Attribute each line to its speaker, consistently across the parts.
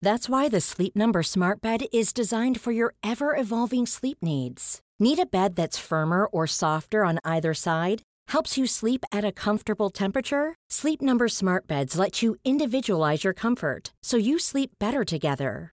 Speaker 1: That's why the Sleep Number Smart Bed is designed for your ever-evolving sleep needs. Need a bed that's firmer or softer on either side? Helps you sleep at a comfortable temperature? Sleep Number Smart Beds let you individualize your comfort so you sleep better together.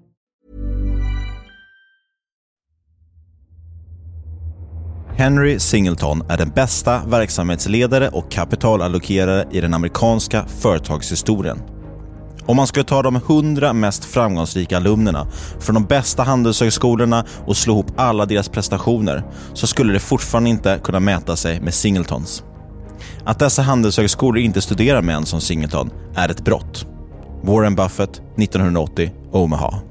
Speaker 2: Henry Singleton är den bästa verksamhetsledare och kapitalallokerare i den amerikanska företagshistorien. Om man skulle ta de 100 mest framgångsrika alumnerna från de bästa handelshögskolorna och slå ihop alla deras prestationer så skulle det fortfarande inte kunna mäta sig med Singletons. Att dessa handelshögskolor inte studerar män som Singleton är ett brott. Warren Buffett, 1980, Omaha.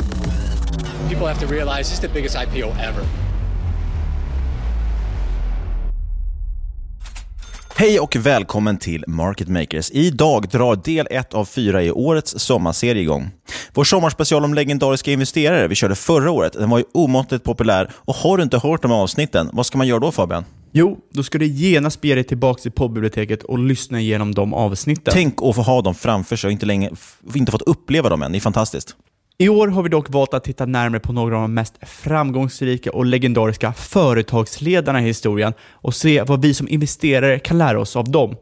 Speaker 3: People have to realize this is the biggest IPO ever.
Speaker 2: Hej och välkommen till Market Makers. Idag drar del 1 av 4 i årets sommarserie igång. Vår sommarspecial om legendariska investerare vi körde förra året, den var ju omåttligt populär. Och har du inte hört de avsnitten, vad ska man göra då Fabian?
Speaker 4: Jo, då ska du genast bege dig tillbaka till poddbiblioteket och lyssna igenom de avsnitten.
Speaker 2: Tänk att få ha dem framför sig och inte, länge, inte fått uppleva dem än. Det är fantastiskt.
Speaker 4: I år har vi dock valt att titta närmare på några av de mest framgångsrika och legendariska företagsledarna i historien och se vad vi som investerare kan lära oss av dem.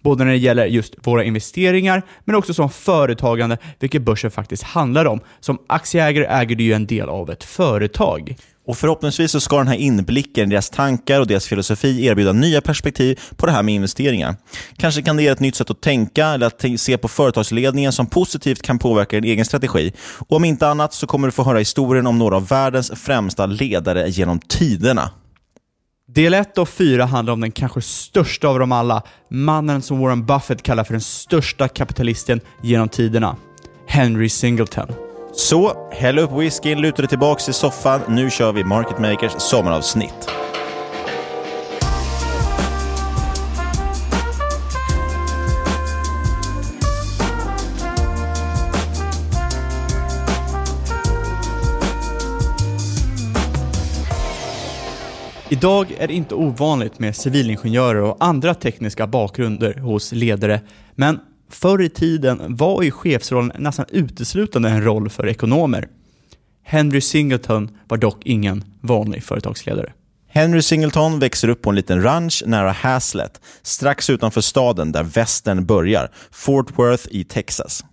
Speaker 4: Både när det gäller just våra investeringar, men också som företagande, vilket börsen faktiskt handlar om. Som aktieägare äger du ju en del av ett företag.
Speaker 2: Och Förhoppningsvis så ska den här inblicken i deras tankar och deras filosofi erbjuda nya perspektiv på det här med investeringar. Kanske kan det ge ett nytt sätt att tänka eller att se på företagsledningen som positivt kan påverka din egen strategi. Och Om inte annat så kommer du få höra historien om några av världens främsta ledare genom tiderna.
Speaker 4: Del 1 och 4 handlar om den kanske största av dem alla, mannen som Warren Buffett kallar för den största kapitalisten genom tiderna, Henry Singleton.
Speaker 2: Så, häll upp whiskyn, luta dig tillbaka i soffan. Nu kör vi Market Makers sommaravsnitt.
Speaker 4: Idag är det inte ovanligt med civilingenjörer och andra tekniska bakgrunder hos ledare, men förr i tiden var ju chefsrollen nästan uteslutande en roll för ekonomer. Henry Singleton var dock ingen vanlig företagsledare.
Speaker 2: Henry Singleton växer upp på en liten ranch nära Hazlet, strax utanför staden där västern börjar, Fort Worth i Texas.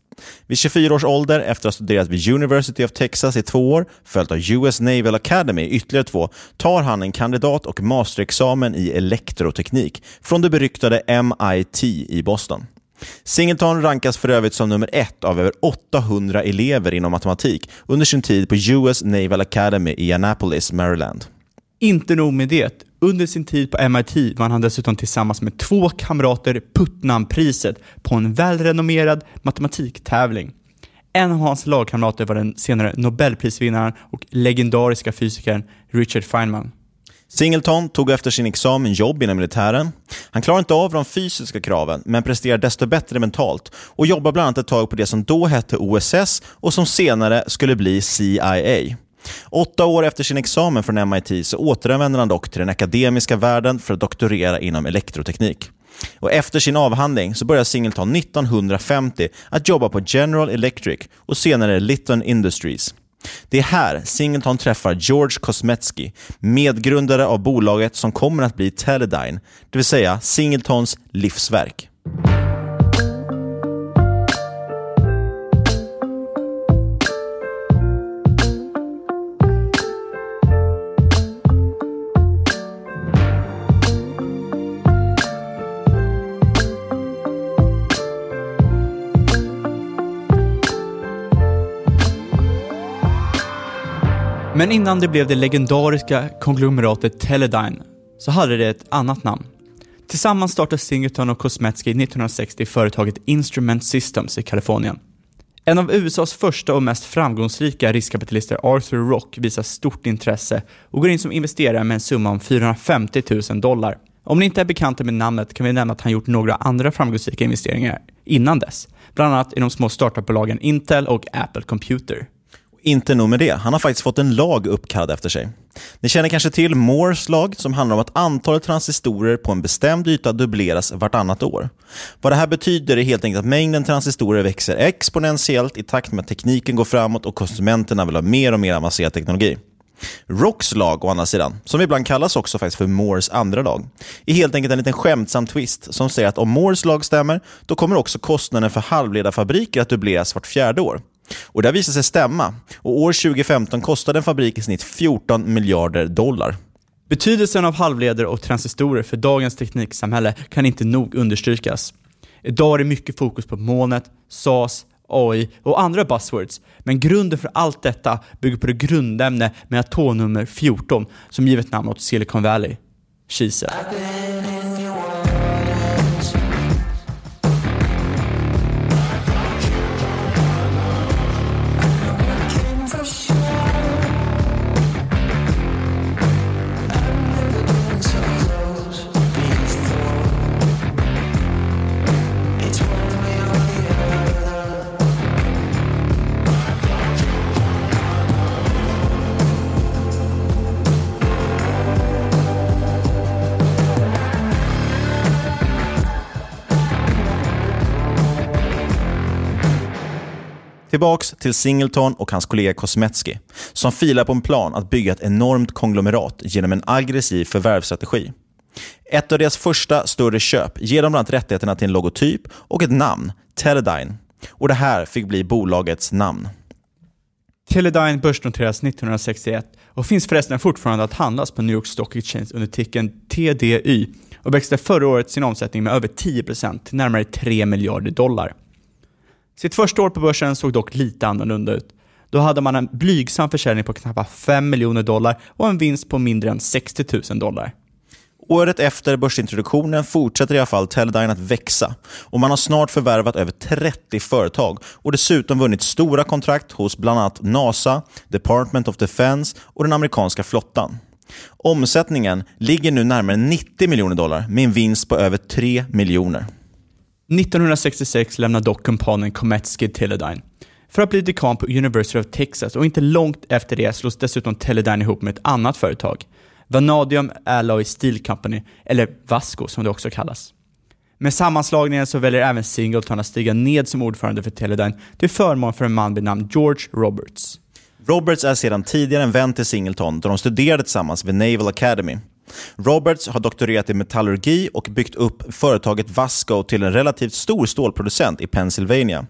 Speaker 2: Vid 24 års ålder, efter att ha studerat vid University of Texas i två år, följt av US Naval Academy i ytterligare två, tar han en kandidat och masterexamen i elektroteknik från det beryktade MIT i Boston. Singleton rankas för övrigt som nummer ett av över 800 elever inom matematik under sin tid på US Naval Academy i Annapolis, Maryland.
Speaker 4: Inte nog med det. Under sin tid på MIT vann han dessutom tillsammans med två kamrater Putnampriset på en välrenommerad matematiktävling. En av hans lagkamrater var den senare Nobelprisvinnaren och legendariska fysikern Richard Feynman.
Speaker 2: Singleton tog efter sin examen jobb inom militären. Han klarade inte av de fysiska kraven, men presterade desto bättre mentalt och jobbade bland annat ett tag på det som då hette OSS och som senare skulle bli CIA. Åtta år efter sin examen från MIT så återvänder han dock till den akademiska världen för att doktorera inom elektroteknik. Och efter sin avhandling så börjar Singleton 1950 att jobba på General Electric och senare Litton Industries. Det är här Singleton träffar George Kosmetsky, medgrundare av bolaget som kommer att bli Teledyne, det vill säga Singletons livsverk.
Speaker 4: Men innan det blev det legendariska konglomeratet Teledyne så hade det ett annat namn. Tillsammans startade Singleton och Kosmetsky 1960 företaget Instrument Systems i Kalifornien. En av USAs första och mest framgångsrika riskkapitalister, Arthur Rock, visar stort intresse och går in som investerare med en summa om 450 000 dollar. Om ni inte är bekanta med namnet kan vi nämna att han gjort några andra framgångsrika investeringar innan dess, bland annat i de små startupbolagen Intel och Apple Computer.
Speaker 2: Inte nog med det, han har faktiskt fått en lag uppkallad efter sig. Ni känner kanske till Moores lag som handlar om att antalet transistorer på en bestämd yta dubbleras vartannat år. Vad det här betyder är helt enkelt att mängden transistorer växer exponentiellt i takt med att tekniken går framåt och konsumenterna vill ha mer och mer avancerad teknologi. Rocks lag, å andra sidan, som ibland kallas också faktiskt för Moores andra lag, är helt enkelt en liten skämtsam twist som säger att om Moores lag stämmer, då kommer också kostnaden för halvledarfabriker att dubbleras vart fjärde år. Och det har visat sig stämma. Och år 2015 kostade en fabrik i snitt 14 miljarder dollar.
Speaker 4: Betydelsen av halvledare och transistorer för dagens tekniksamhälle kan inte nog understrykas. Idag är det mycket fokus på molnet, SAS, AI och andra buzzwords, men grunden för allt detta bygger på det grundämne med atomnummer 14 som givit namn åt Silicon Valley, kisel.
Speaker 2: Tillbaks till Singleton och hans kollega Kosmetsky, som filar på en plan att bygga ett enormt konglomerat genom en aggressiv förvärvsstrategi. Ett av deras första större köp ger dem bland annat rättigheterna till en logotyp och ett namn, Teledyne. Och det här fick bli bolagets namn.
Speaker 4: Teledyne börsnoteras 1961 och finns förresten fortfarande att handlas på New York Stock Exchange under ticken TDY och växte förra året sin omsättning med över 10% till närmare 3 miljarder dollar. Sitt första år på börsen såg dock lite annorlunda ut. Då hade man en blygsam försäljning på knappt 5 miljoner dollar och en vinst på mindre än 60 000 dollar.
Speaker 2: Året efter börsintroduktionen fortsätter i alla fall Teledyne att växa och man har snart förvärvat över 30 företag och dessutom vunnit stora kontrakt hos bland annat NASA, Department of Defense och den amerikanska flottan. Omsättningen ligger nu närmare 90 miljoner dollar med en vinst på över 3 miljoner.
Speaker 4: 1966 lämnar dock kumpanen Kometsky Teledyne för att bli dekan på University of Texas och inte långt efter det slås dessutom Teledyne ihop med ett annat företag, Vanadium Alloy Steel Company, eller Vasco som det också kallas. Med sammanslagningen så väljer även Singleton att stiga ned som ordförande för Teledyne till förmån för en man vid namn George Roberts.
Speaker 2: Roberts är sedan tidigare en vän till Singleton då de studerade tillsammans vid Naval Academy. Roberts har doktorerat i metallurgi och byggt upp företaget Vasco till en relativt stor stålproducent i Pennsylvania.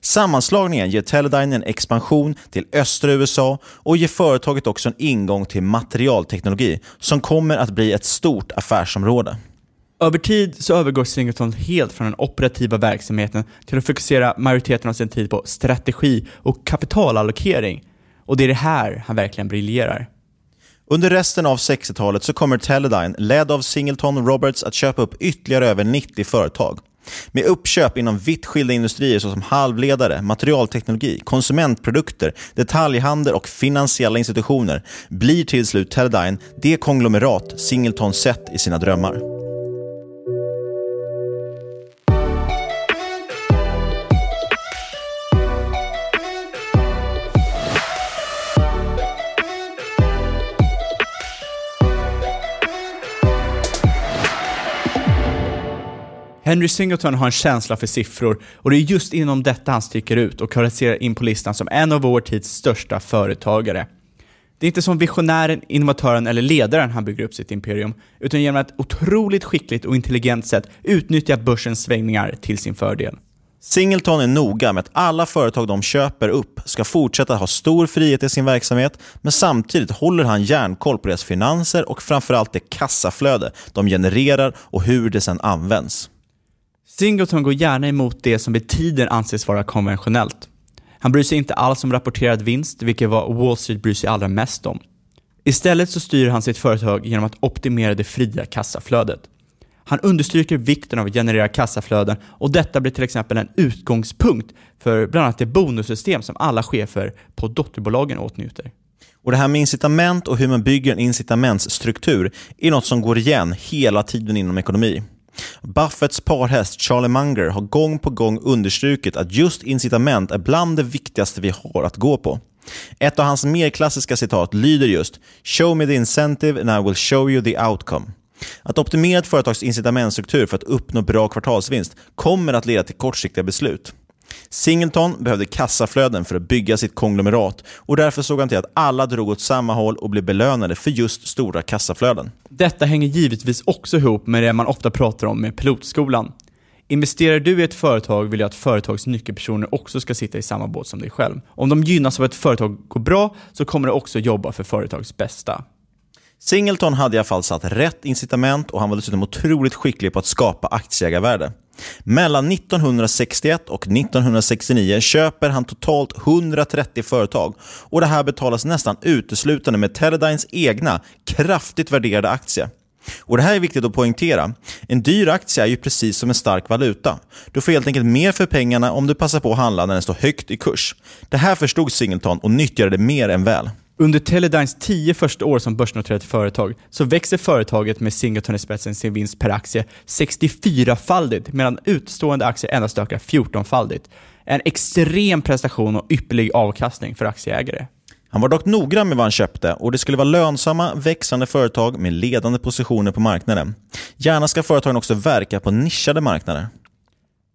Speaker 2: Sammanslagningen ger Teledyne en expansion till östra USA och ger företaget också en ingång till materialteknologi som kommer att bli ett stort affärsområde.
Speaker 4: Över tid så övergår Singleton helt från den operativa verksamheten till att fokusera majoriteten av sin tid på strategi och kapitalallokering. Och det är det här han verkligen briljerar.
Speaker 2: Under resten av 60-talet så kommer Teledyne, ledd av Singleton Roberts, att köpa upp ytterligare över 90 företag. Med uppköp inom vitt skilda industrier såsom halvledare, materialteknologi, konsumentprodukter, detaljhandel och finansiella institutioner blir till slut Teledyne det konglomerat Singleton sett i sina drömmar.
Speaker 4: Henry Singleton har en känsla för siffror och det är just inom detta han sticker ut och kvalificerar in på listan som en av vår tids största företagare. Det är inte som visionären, innovatören eller ledaren han bygger upp sitt imperium, utan genom ett otroligt skickligt och intelligent sätt utnyttja börsens svängningar till sin fördel.
Speaker 2: Singleton är noga med att alla företag de köper upp ska fortsätta ha stor frihet i sin verksamhet, men samtidigt håller han järnkoll på deras finanser och framförallt det kassaflöde de genererar och hur det sedan används.
Speaker 4: Singleton går gärna emot det som vid tiden anses vara konventionellt. Han bryr sig inte alls om rapporterad vinst, vilket var Wall Street bryr sig allra mest om. Istället så styr han sitt företag genom att optimera det fria kassaflödet. Han understryker vikten av att generera kassaflöden och detta blir till exempel en utgångspunkt för bland annat det bonussystem som alla chefer på dotterbolagen åtnjuter.
Speaker 2: Och Det här med incitament och hur man bygger en incitamentsstruktur är något som går igen hela tiden inom ekonomi. Buffetts parhäst Charlie Munger har gång på gång understrukit att just incitament är bland det viktigaste vi har att gå på. Ett av hans mer klassiska citat lyder just “Show me the incentive and I will show you the outcome”. Att optimera ett företags incitamentstruktur för att uppnå bra kvartalsvinst kommer att leda till kortsiktiga beslut. Singleton behövde kassaflöden för att bygga sitt konglomerat och därför såg han till att alla drog åt samma håll och blev belönade för just stora kassaflöden.
Speaker 4: Detta hänger givetvis också ihop med det man ofta pratar om med pilotskolan. Investerar du i ett företag vill jag att företags nyckelpersoner också ska sitta i samma båt som dig själv. Om de gynnas av att ett företag går bra så kommer det också jobba för företags bästa.
Speaker 2: Singleton hade i alla fall satt rätt incitament och han var dessutom otroligt skicklig på att skapa aktieägarvärde. Mellan 1961 och 1969 köper han totalt 130 företag och det här betalas nästan uteslutande med Teledynes egna kraftigt värderade aktie. Och Det här är viktigt att poängtera. En dyr aktie är ju precis som en stark valuta. Du får helt enkelt mer för pengarna om du passar på att handla när den står högt i kurs. Det här förstod Singleton och nyttjade det mer än väl.
Speaker 4: Under Teledynes tio första år som börsnoterat företag så växer företaget med Singleton i spetsen sin vinst per aktie 64-faldigt medan utstående aktier endast ökar 14-faldigt. En extrem prestation och ypperlig avkastning för aktieägare.
Speaker 2: Han var dock noggrann med vad han köpte och det skulle vara lönsamma, växande företag med ledande positioner på marknaden. Gärna ska företagen också verka på nischade marknader.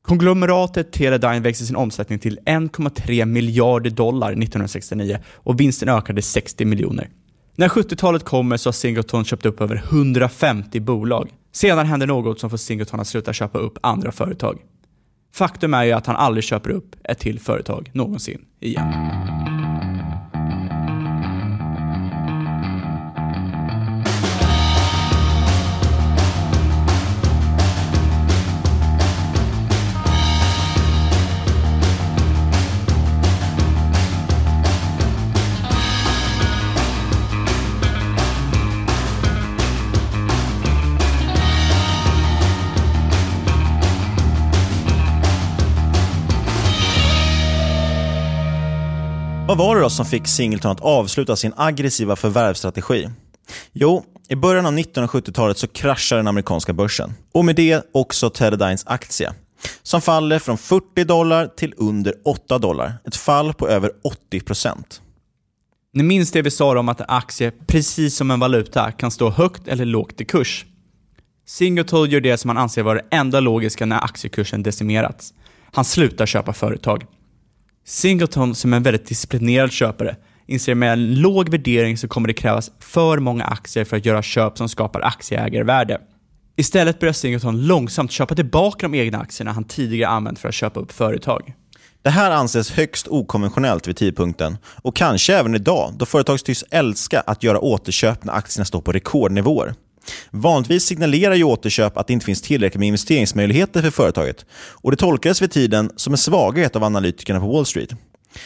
Speaker 4: Konglomeratet Teledyne växte sin omsättning till 1,3 miljarder dollar 1969 och vinsten ökade 60 miljoner. När 70-talet kommer så har Singleton köpt upp över 150 bolag. Sedan händer något som får Singleton att sluta köpa upp andra företag. Faktum är ju att han aldrig köper upp ett till företag någonsin igen.
Speaker 2: Vad var det då som fick Singleton att avsluta sin aggressiva förvärvsstrategi? Jo, i början av 1970-talet så kraschar den amerikanska börsen. Och med det också Teledynes aktie. Som faller från 40 dollar till under 8 dollar. Ett fall på över 80 procent.
Speaker 4: Ni minns det vi sa om att en aktie, precis som en valuta, kan stå högt eller lågt i kurs. Singleton gör det som han anser vara det enda logiska när aktiekursen decimerats. Han slutar köpa företag. Singleton, som är en väldigt disciplinerad köpare, inser med en låg värdering så kommer det krävas för många aktier för att göra köp som skapar aktieägarvärde. Istället börjar Singleton långsamt köpa tillbaka de egna aktierna han tidigare använt för att köpa upp företag.
Speaker 2: Det här anses högst okonventionellt vid tidpunkten och kanske även idag då företag tycks älska att göra återköp när aktierna står på rekordnivåer. Vanligtvis signalerar ju återköp att det inte finns tillräckligt med investeringsmöjligheter för företaget och det tolkades vid tiden som en svaghet av analytikerna på Wall Street.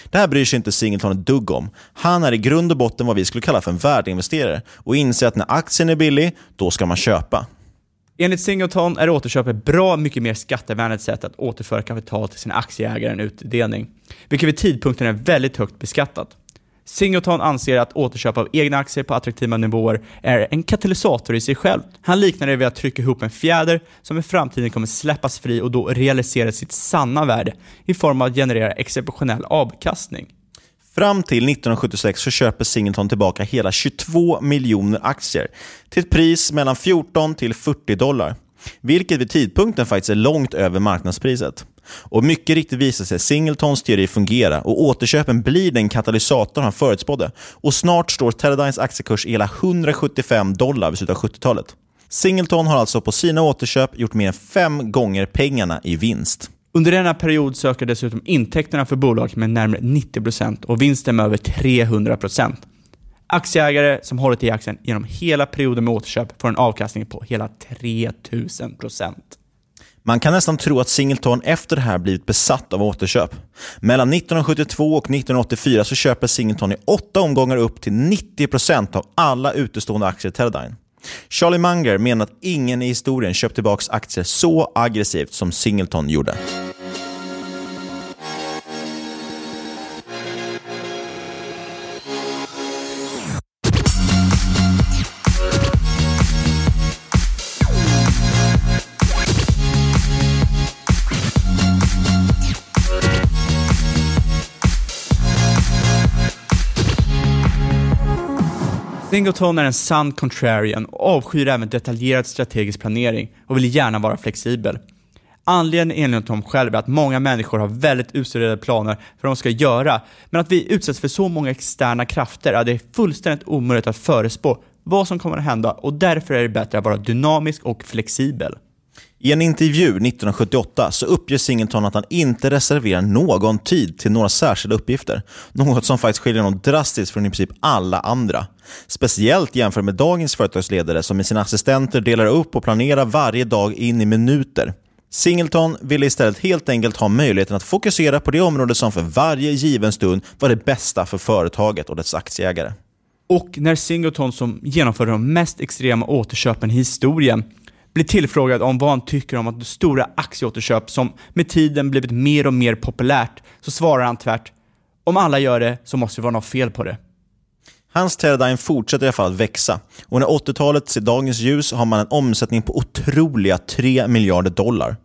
Speaker 2: Det här bryr sig inte Singleton ett dugg om. Han är i grund och botten vad vi skulle kalla för en värdeinvesterare och inser att när aktien är billig, då ska man köpa.
Speaker 4: Enligt Singleton är återköp ett bra mycket mer skattevänligt sätt att återföra kapital till sina aktieägare än utdelning, vilket vid tidpunkten är väldigt högt beskattat. Singleton anser att återköp av egna aktier på attraktiva nivåer är en katalysator i sig själv. Han liknar det vid att trycka ihop en fjäder som i framtiden kommer släppas fri och då realisera sitt sanna värde i form av att generera exceptionell avkastning.
Speaker 2: Fram till 1976 så köper Singleton tillbaka hela 22 miljoner aktier till ett pris mellan 14 till 40 dollar, vilket vid tidpunkten faktiskt är långt över marknadspriset. Och mycket riktigt visar sig Singletons teori fungera och återköpen blir den katalysator han förutspådde. Och snart står Teradynes aktiekurs i hela 175 dollar vid slutet av 70-talet. Singleton har alltså på sina återköp gjort mer än fem gånger pengarna i vinst.
Speaker 4: Under denna period söker ökar dessutom intäkterna för bolaget med närmare 90% och vinsten med över 300%. Aktieägare som hållit i aktien genom hela perioden med återköp får en avkastning på hela 3000%.
Speaker 2: Man kan nästan tro att Singleton efter det här blivit besatt av återköp. Mellan 1972 och 1984 så köper Singleton i åtta omgångar upp till 90% av alla utestående aktier i Teradyne. Charlie Munger menar att ingen i historien köpt tillbaka aktier så aggressivt som Singleton gjorde.
Speaker 4: Singleton är en sann contrarian och avskyr även detaljerad strategisk planering och vill gärna vara flexibel. Anledningen enligt honom själv är att många människor har väldigt utstuderade planer för vad de ska göra, men att vi utsätts för så många externa krafter att det är fullständigt omöjligt att förespå vad som kommer att hända och därför är det bättre att vara dynamisk och flexibel.
Speaker 2: I en intervju 1978 så uppger Singleton att han inte reserverar någon tid till några särskilda uppgifter. Något som faktiskt skiljer honom drastiskt från i princip alla andra. Speciellt jämfört med dagens företagsledare som med sina assistenter delar upp och planerar varje dag in i minuter. Singleton ville istället helt enkelt ha möjligheten att fokusera på det område som för varje given stund var det bästa för företaget och dess aktieägare.
Speaker 4: Och när Singleton som genomförde de mest extrema återköpen i historien blir tillfrågad om vad han tycker om att stora aktieåterköp som med tiden blivit mer och mer populärt, så svarar han tvärt om alla gör det så måste det vara något fel på det.
Speaker 2: Hans Teradyne fortsätter i alla fall att växa och när 80-talet ser dagens ljus har man en omsättning på otroliga 3 miljarder dollar.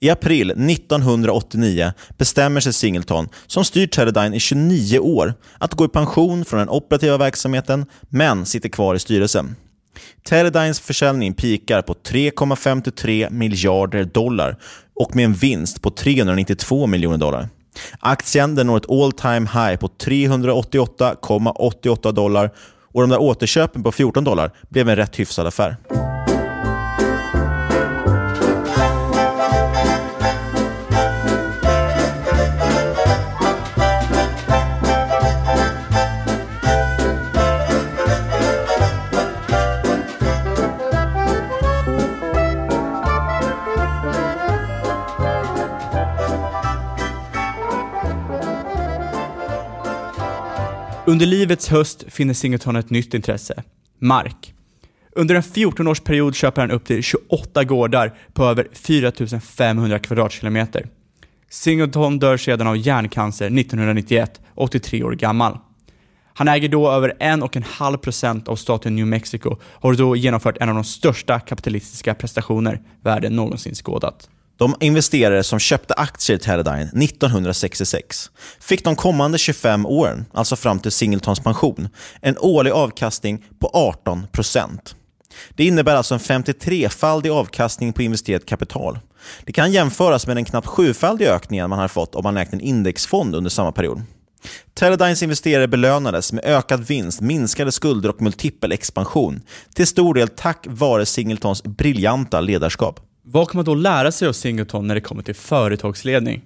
Speaker 2: I april 1989 bestämmer sig Singleton, som styr Teradyne i 29 år, att gå i pension från den operativa verksamheten, men sitter kvar i styrelsen. Teledynes försäljning pikar på 3,53 miljarder dollar och med en vinst på 392 miljoner dollar. Aktien den når ett all time high på 388,88 dollar och de där återköpen på 14 dollar blev en rätt hyfsad affär.
Speaker 4: Under livets höst finner Singleton ett nytt intresse, mark. Under en 14-årsperiod köper han upp till 28 gårdar på över 4500 kvadratkilometer. Singleton dör sedan av hjärncancer 1991, 83 år gammal. Han äger då över 1,5% av staten New Mexico och har då genomfört en av de största kapitalistiska prestationer världen någonsin skådat.
Speaker 2: De investerare som köpte aktier i Teledyne 1966 fick de kommande 25 åren, alltså fram till Singletons pension, en årlig avkastning på 18% Det innebär alltså en 53-faldig avkastning på investerat kapital. Det kan jämföras med den knappt sjufaldiga ökningen man har fått om man ägt en indexfond under samma period. Teledynes investerare belönades med ökad vinst, minskade skulder och multipel expansion, till stor del tack vare Singletons briljanta ledarskap.
Speaker 4: Vad kan man då lära sig av Singleton när det kommer till företagsledning?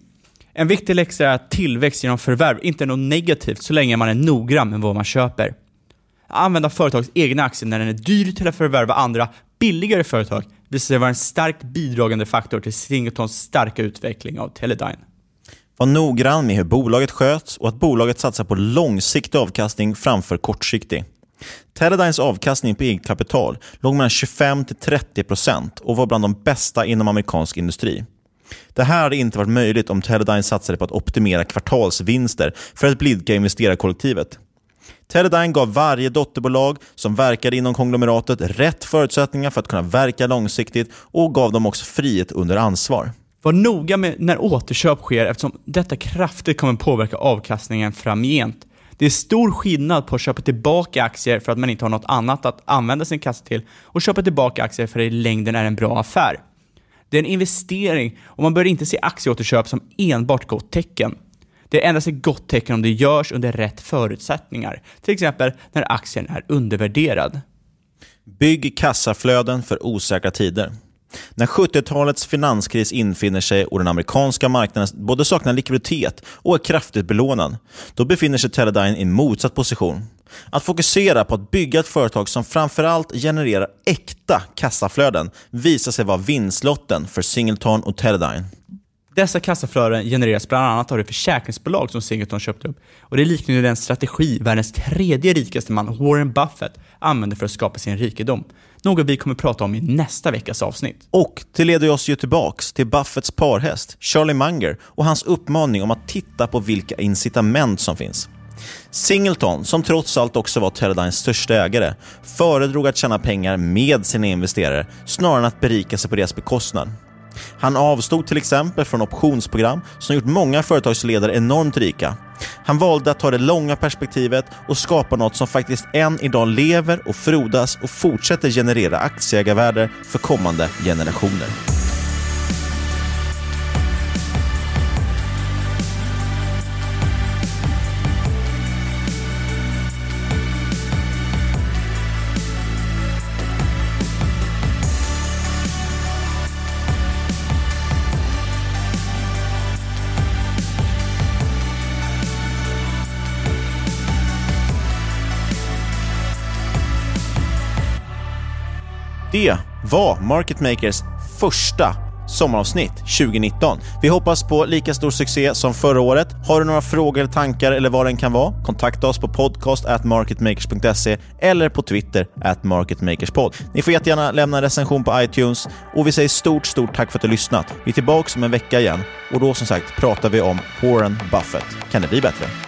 Speaker 4: En viktig läxa är att tillväxt genom förvärv inte är något negativt så länge man är noggrann med vad man köper. Att använda företagets egna aktier när den är dyr till att förvärva andra, billigare företag visar sig vara en starkt bidragande faktor till Singletons starka utveckling av Teledyne.
Speaker 2: Var noggrann med hur bolaget sköts och att bolaget satsar på långsiktig avkastning framför kortsiktig. Teledynes avkastning på eget kapital låg mellan 25-30% och var bland de bästa inom amerikansk industri. Det här hade inte varit möjligt om Teledyne satsade på att optimera kvartalsvinster för att blidka investerarkollektivet. Teledyne gav varje dotterbolag som verkade inom konglomeratet rätt förutsättningar för att kunna verka långsiktigt och gav dem också frihet under ansvar.
Speaker 4: Var noga med när återköp sker eftersom detta kraftigt kommer påverka avkastningen framgent. Det är stor skillnad på att köpa tillbaka aktier för att man inte har något annat att använda sin kassa till och köpa tillbaka aktier för att det i längden är en bra affär. Det är en investering och man bör inte se aktieåterköp som enbart gott tecken. Det är endast ett gott tecken om det görs under rätt förutsättningar, till exempel när aktien är undervärderad.
Speaker 2: Bygg kassaflöden för osäkra tider. När 70-talets finanskris infinner sig och den amerikanska marknaden både saknar likviditet och är kraftigt belånad, då befinner sig Teledyne i motsatt position. Att fokusera på att bygga ett företag som framförallt genererar äkta kassaflöden visar sig vara vinstlotten för Singleton och Teledyne.
Speaker 4: Dessa kassaflöden genereras bland annat av det försäkringsbolag som Singleton köpte upp och det liknar ju den strategi världens tredje rikaste man, Warren Buffett, använder för att skapa sin rikedom. Något vi kommer prata om i nästa veckas avsnitt.
Speaker 2: Och det leder oss ju tillbaks till Buffetts parhäst, Charlie Munger, och hans uppmaning om att titta på vilka incitament som finns. Singleton, som trots allt också var Teledines största ägare, föredrog att tjäna pengar med sina investerare snarare än att berika sig på deras bekostnad. Han avstod till exempel från optionsprogram som gjort många företagsledare enormt rika. Han valde att ta det långa perspektivet och skapa något som faktiskt än idag lever och frodas och fortsätter generera aktieägarvärde för kommande generationer. Det var Market Makers första sommaravsnitt 2019. Vi hoppas på lika stor succé som förra året. Har du några frågor, tankar eller vad den kan vara? Kontakta oss på podcast at marketmakers.se eller på Twitter at marketmakerspod. Ni får jättegärna lämna en recension på iTunes och vi säger stort, stort tack för att du har lyssnat. Vi är tillbaka om en vecka igen och då som sagt pratar vi om Warren Buffett. Kan det bli bättre?